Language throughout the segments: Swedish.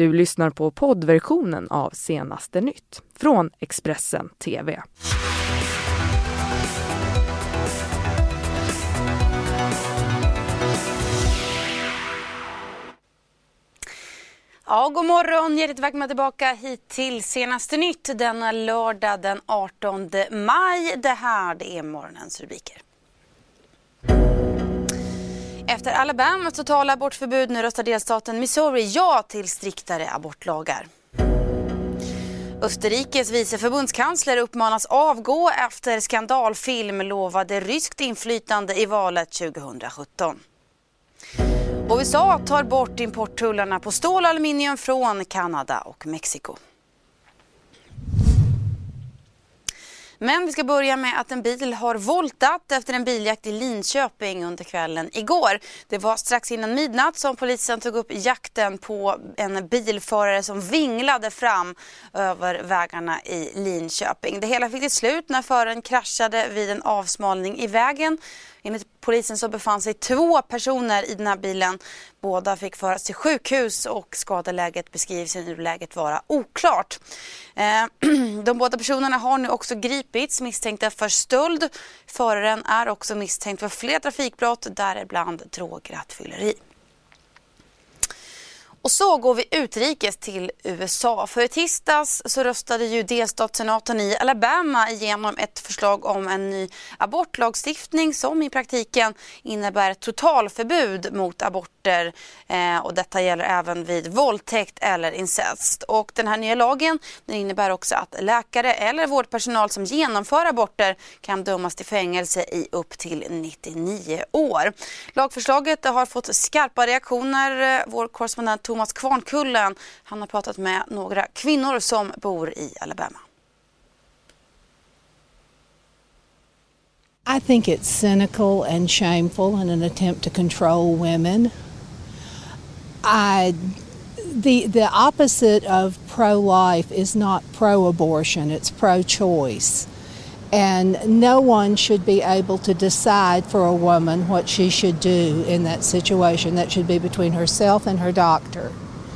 Du lyssnar på poddversionen av Senaste nytt från Expressen TV. Ja, god morgon! Hjärtligt välkomna tillbaka hit till Senaste nytt denna lördag den 18 maj. Det här det är morgonens rubriker. Efter Alabamas totala abortförbud nu röstar delstaten Missouri ja till striktare abortlagar. Österrikes vice förbundskansler uppmanas avgå efter skandalfilm lovade ryskt inflytande i valet 2017. USA tar bort importtullarna på stål och aluminium från Kanada och Mexiko. Men vi ska börja med att en bil har voltat efter en biljakt i Linköping under kvällen igår. Det var strax innan midnatt som polisen tog upp jakten på en bilförare som vinglade fram över vägarna i Linköping. Det hela fick till slut när föraren kraschade vid en avsmalning i vägen Enligt polisen så befann sig två personer i den här bilen. Båda fick föras till sjukhus och skadeläget beskrivs i nuläget vara oklart. Eh, de båda personerna har nu också gripits misstänkta för stöld. Föraren är också misstänkt för fler trafikbrott, däribland drograttfylleri. Och så går vi utrikes till USA. För i tisdags så röstade ju delstatssenaten i Alabama igenom ett förslag om en ny abortlagstiftning som i praktiken innebär totalförbud mot aborter eh, och detta gäller även vid våldtäkt eller incest. Och den här nya lagen den innebär också att läkare eller vårdpersonal som genomför aborter kan dömas till fängelse i upp till 99 år. Lagförslaget har fått skarpa reaktioner. Vår korrespondent Thomas Kvarnkullen. Han har pratat med några kvinnor som bor i Alabama. I think it's cynical and shameful in an attempt to control women. I the the opposite of pro-life is not pro-abortion, it's pro-choice. And no one should be able to decide for a woman what she should do in that situation. That should be between herself and her doctor.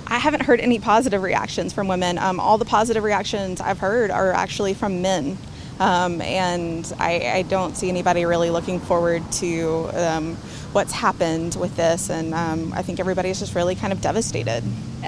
I haven't heard any positive reactions from women. Um, all the positive reactions I've heard are actually from men. Um, and I, I, don't see anybody really looking forward to um, what's happened with this. And um, I think everybody is just really kind of devastated.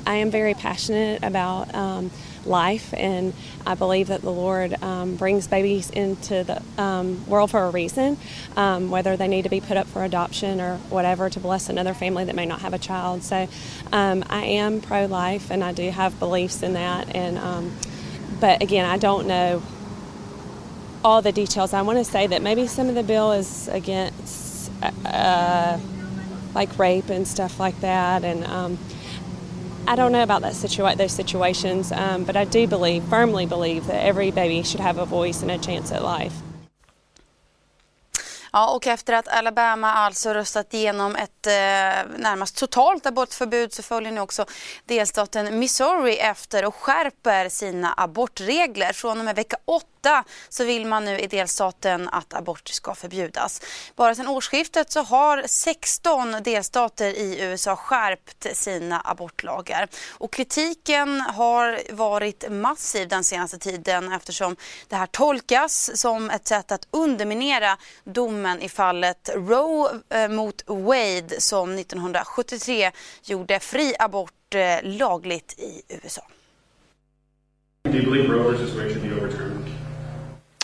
I am very passionate about um, life, and I believe that the Lord um, brings babies into the um, world for a reason, um, whether they need to be put up for adoption or whatever to bless another family that may not have a child. So um, I am pro life, and I do have beliefs in that. And um, but again, I don't know all the details. I want to say that maybe some of the bill is against. Uh, like rape and stuff like that, and um, I don't know about that situa- those situations, um, but I do believe, firmly believe, that every baby should have a voice and a chance at life. Ja, och efter att Alabama alltså röstat igenom ett eh, närmast totalt abortförbud så följer nu också delstaten Missouri efter och skärper sina abortregler. Från och med vecka 8 så vill man nu i delstaten att abort ska förbjudas. Bara sedan årsskiftet så har 16 delstater i USA skärpt sina abortlagar. Och kritiken har varit massiv den senaste tiden eftersom det här tolkas som ett sätt att underminera domen i fallet Roe eh, mot Wade som 1973 gjorde fri abort eh, lagligt i USA. Do you believe Roe versus Wade should be overturned?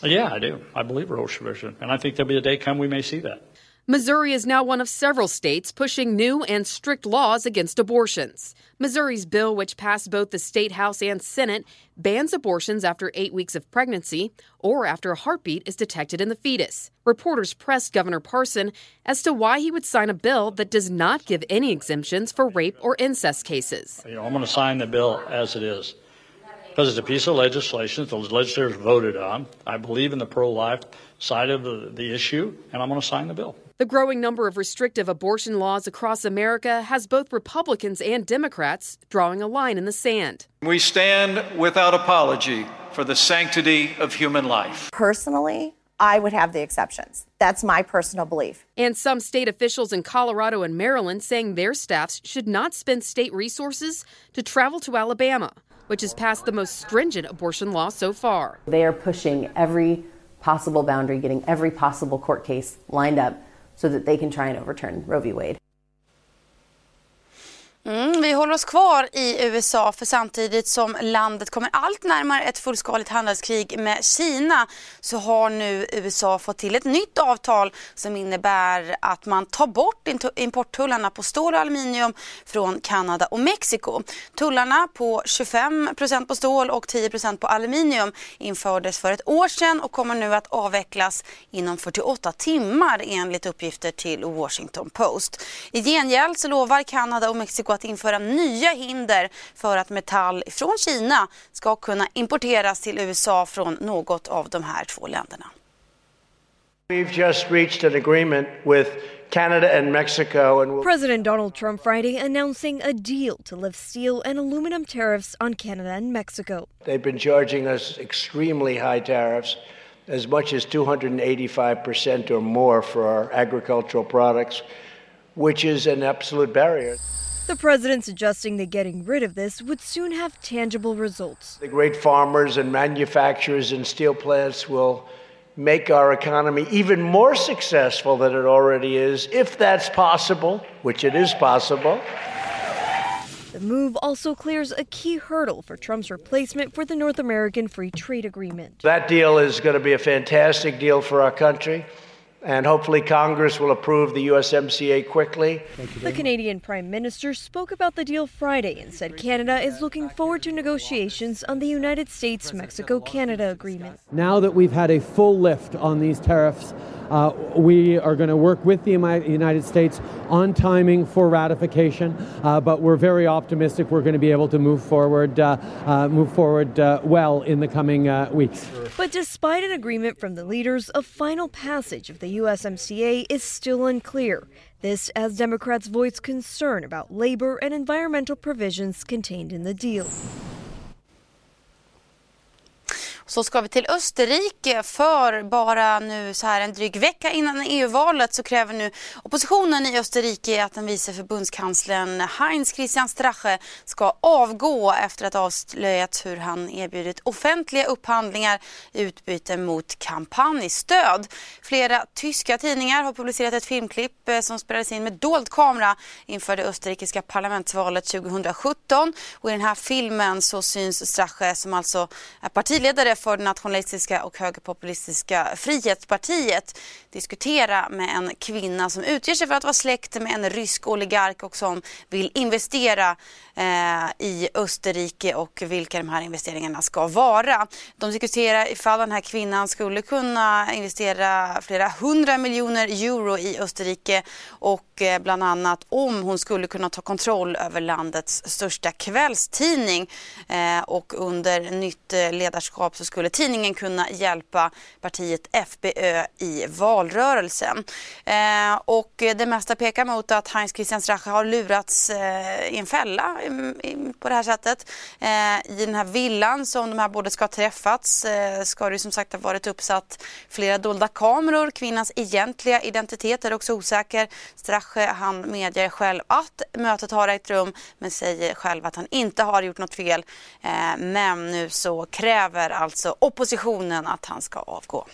Yeah, I do. I believe Roe version, and I think there'll be a day come we may see that. Missouri is now one of several states pushing new and strict laws against abortions. Missouri's bill, which passed both the state house and Senate, bans abortions after eight weeks of pregnancy or after a heartbeat is detected in the fetus. Reporters pressed Governor Parson as to why he would sign a bill that does not give any exemptions for rape or incest cases. You know, I'm going to sign the bill as it is because it's a piece of legislation that the legislators voted on. I believe in the pro life side of the, the issue, and I'm going to sign the bill. The growing number of restrictive abortion laws across America has both Republicans and Democrats drawing a line in the sand. We stand without apology for the sanctity of human life. Personally, I would have the exceptions. That's my personal belief. And some state officials in Colorado and Maryland saying their staffs should not spend state resources to travel to Alabama, which has passed the most stringent abortion law so far. They are pushing every possible boundary, getting every possible court case lined up so that they can try and overturn Roe v. Wade. Mm, vi håller oss kvar i USA för samtidigt som landet kommer allt närmare ett fullskaligt handelskrig med Kina så har nu USA fått till ett nytt avtal som innebär att man tar bort importtullarna på stål och aluminium från Kanada och Mexiko. Tullarna på 25% på stål och 10% på aluminium infördes för ett år sedan och kommer nu att avvecklas inom 48 timmar enligt uppgifter till Washington Post. I gengäld så lovar Kanada och Mexiko att införa nya hinder för att metall från Kina ska kunna importeras till USA från något av de här två länderna. We've just reached an agreement with Canada and Mexico and we'll President Donald Trump Friday announcing a deal to lift steel and aluminum tariffs on Canada and Mexico. They've been charging us extremely high tariffs, as much as 285% or more for our agricultural products, which is an absolute barrier. The president suggesting that getting rid of this would soon have tangible results. The great farmers and manufacturers and steel plants will make our economy even more successful than it already is, if that's possible, which it is possible. The move also clears a key hurdle for Trump's replacement for the North American Free Trade Agreement. That deal is going to be a fantastic deal for our country and hopefully Congress will approve the USMCA quickly. The Canadian Prime Minister spoke about the deal Friday and said Canada is looking forward to negotiations on the United States Mexico Canada agreement. Now that we've had a full lift on these tariffs, uh, we are going to work with the United States on timing for ratification, uh, but we're very optimistic we're going to be able to move forward, uh, uh move forward uh, well in the coming uh, weeks. But despite an agreement from the leaders, a final passage of the USMCA is still unclear. This as Democrats voice concern about labor and environmental provisions contained in the deal. Så ska vi till Österrike för bara nu så här en dryg vecka innan EU-valet så kräver nu oppositionen i Österrike att den vice förbundskanslern Heinz Christian Strache ska avgå efter att avslöjat hur han erbjudit offentliga upphandlingar i utbyte mot kampanjstöd. Flera tyska tidningar har publicerat ett filmklipp eh, som spelades in med dold kamera inför det österrikiska parlamentsvalet 2017 och i den här filmen så syns Strache som alltså är partiledare för det nationalistiska och högerpopulistiska Frihetspartiet diskutera med en kvinna som utger sig för att vara släkt med en rysk oligark och som vill investera Eh, i Österrike och vilka de här investeringarna ska vara. De diskuterar ifall den här kvinnan skulle kunna investera flera hundra miljoner euro i Österrike och eh, bland annat om hon skulle kunna ta kontroll över landets största kvällstidning eh, och under nytt ledarskap så skulle tidningen kunna hjälpa partiet FBÖ i valrörelsen. Och det mesta pekar mot att Heinz Christian Strache har lurats i en fälla på det här sättet. Eh, I den här villan som de här båda ska ha träffats eh, ska det som sagt ha varit uppsatt flera dolda kameror. Kvinnans egentliga identitet är också osäker. Strache han medger själv att mötet har ägt rum men säger själv att han inte har gjort något fel. Eh, men nu så kräver alltså oppositionen att han ska avgå.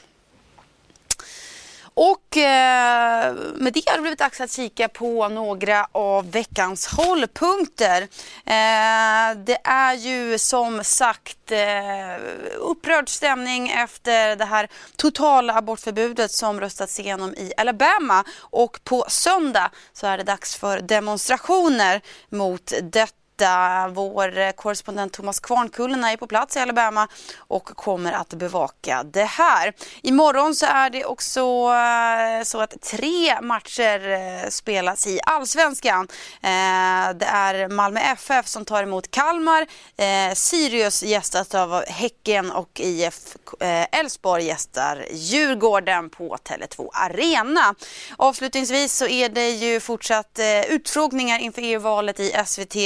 Och eh, med det har det blivit dags att kika på några av veckans hållpunkter. Eh, det är ju som sagt eh, upprörd stämning efter det här totala abortförbudet som röstats igenom i Alabama. Och på söndag så är det dags för demonstrationer mot detta detta. Vår eh, korrespondent Thomas Kvarnkullen är på plats i Alabama och kommer att bevaka det här. Imorgon så är det också eh, så att tre matcher eh, spelas i Allsvenskan. Det är Malmö FF som tar emot Kalmar, Sirius gästas av Häcken och IF Elfsborg gästar Djurgården på Tele2 Arena. Avslutningsvis så är det ju fortsatt utfrågningar inför EU-valet i SVT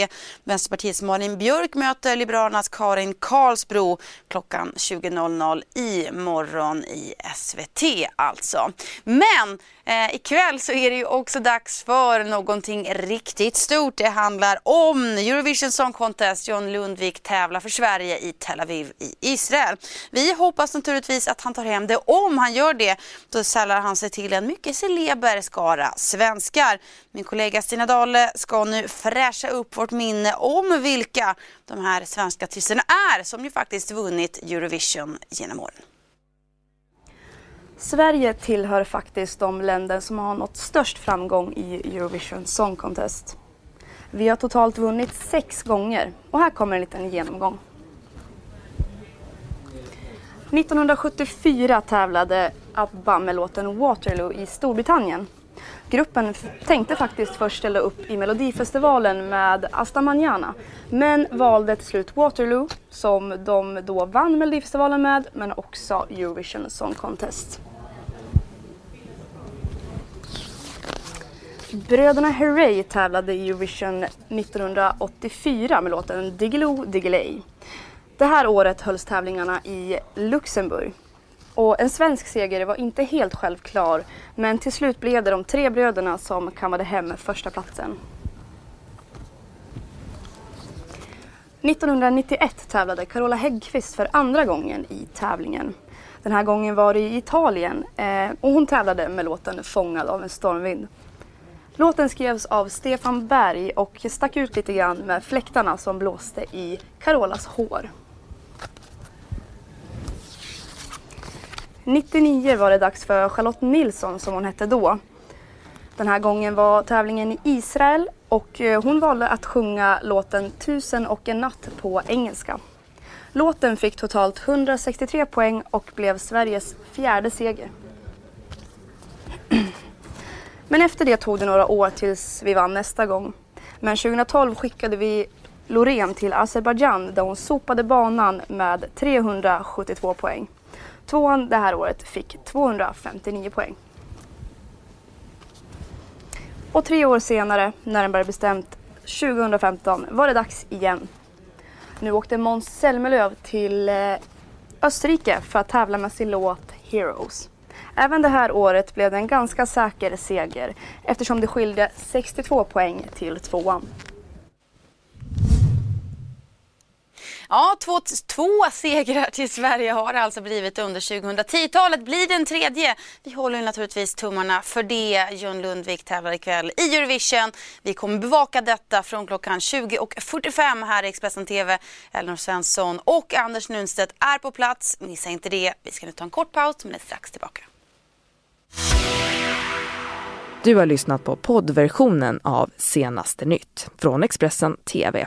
Vänsterpartiets Malin Björk möter Liberalernas Karin Karlsbro klockan 20.00 i morgon i SVT alltså. Men eh, ikväll så är det ju också dags för någonting riktigt stort. Det handlar om Eurovision Song Contest. John Lundvik tävlar för Sverige i Tel Aviv i Israel. Vi hoppas naturligtvis att han tar hem det. Om han gör det, då sällar han sig till en mycket celeber skara svenskar. Min kollega Stina Dahle ska nu fräscha upp vårt minne om vilka de här svenska artisterna är som ju faktiskt vunnit Eurovision genom åren. Sverige tillhör faktiskt de länder som har nått störst framgång i Eurovision Song Contest. Vi har totalt vunnit sex gånger och här kommer en liten genomgång. 1974 tävlade ABBA med låten Waterloo i Storbritannien. Gruppen tänkte faktiskt först ställa upp i Melodifestivalen med Asta Manana men valde till slut Waterloo som de då vann Melodifestivalen med men också Eurovision Song Contest. Bröderna Herrey tävlade i Eurovision 1984 med låten Diggiloo Diggiley. Det här året hölls tävlingarna i Luxemburg. Och en svensk seger var inte helt självklar men till slut blev det de tre bröderna som kammade hem första platsen. 1991 tävlade Carola Häggkvist för andra gången i tävlingen. Den här gången var det i Italien eh, och hon tävlade med låten Fångad av en stormvind. Låten skrevs av Stefan Berg och stack ut lite grann med fläktarna som blåste i Carolas hår. 99 var det dags för Charlotte Nilsson som hon hette då. Den här gången var tävlingen i Israel och eh, hon valde att sjunga låten Tusen och en natt på engelska. Låten fick totalt 163 poäng och blev Sveriges fjärde seger. Men efter det tog det några år tills vi vann nästa gång. Men 2012 skickade vi Loreen till Azerbajdzjan där hon sopade banan med 372 poäng. Tvåan det här året fick 259 poäng. Och tre år senare, närmare bestämt 2015, var det dags igen. Nu åkte Måns Zelmerlöw till eh, Österrike för att tävla med sin låt Heroes. Även det här året blev det en ganska säker seger eftersom det skilde 62 poäng till tvåan. Ja, två, två segrar till Sverige har det alltså blivit under 2010-talet. Blir det en tredje? Vi håller naturligtvis tummarna för det. John Lundvik tävlar ikväll i Eurovision. Vi kommer bevaka detta från klockan 20.45 här i Expressen TV. Elinor Svensson och Anders Nunstedt är på plats. Missa inte det. Vi ska nu ta en kort paus men är strax tillbaka. Du har lyssnat på poddversionen av Senaste nytt från Expressen TV.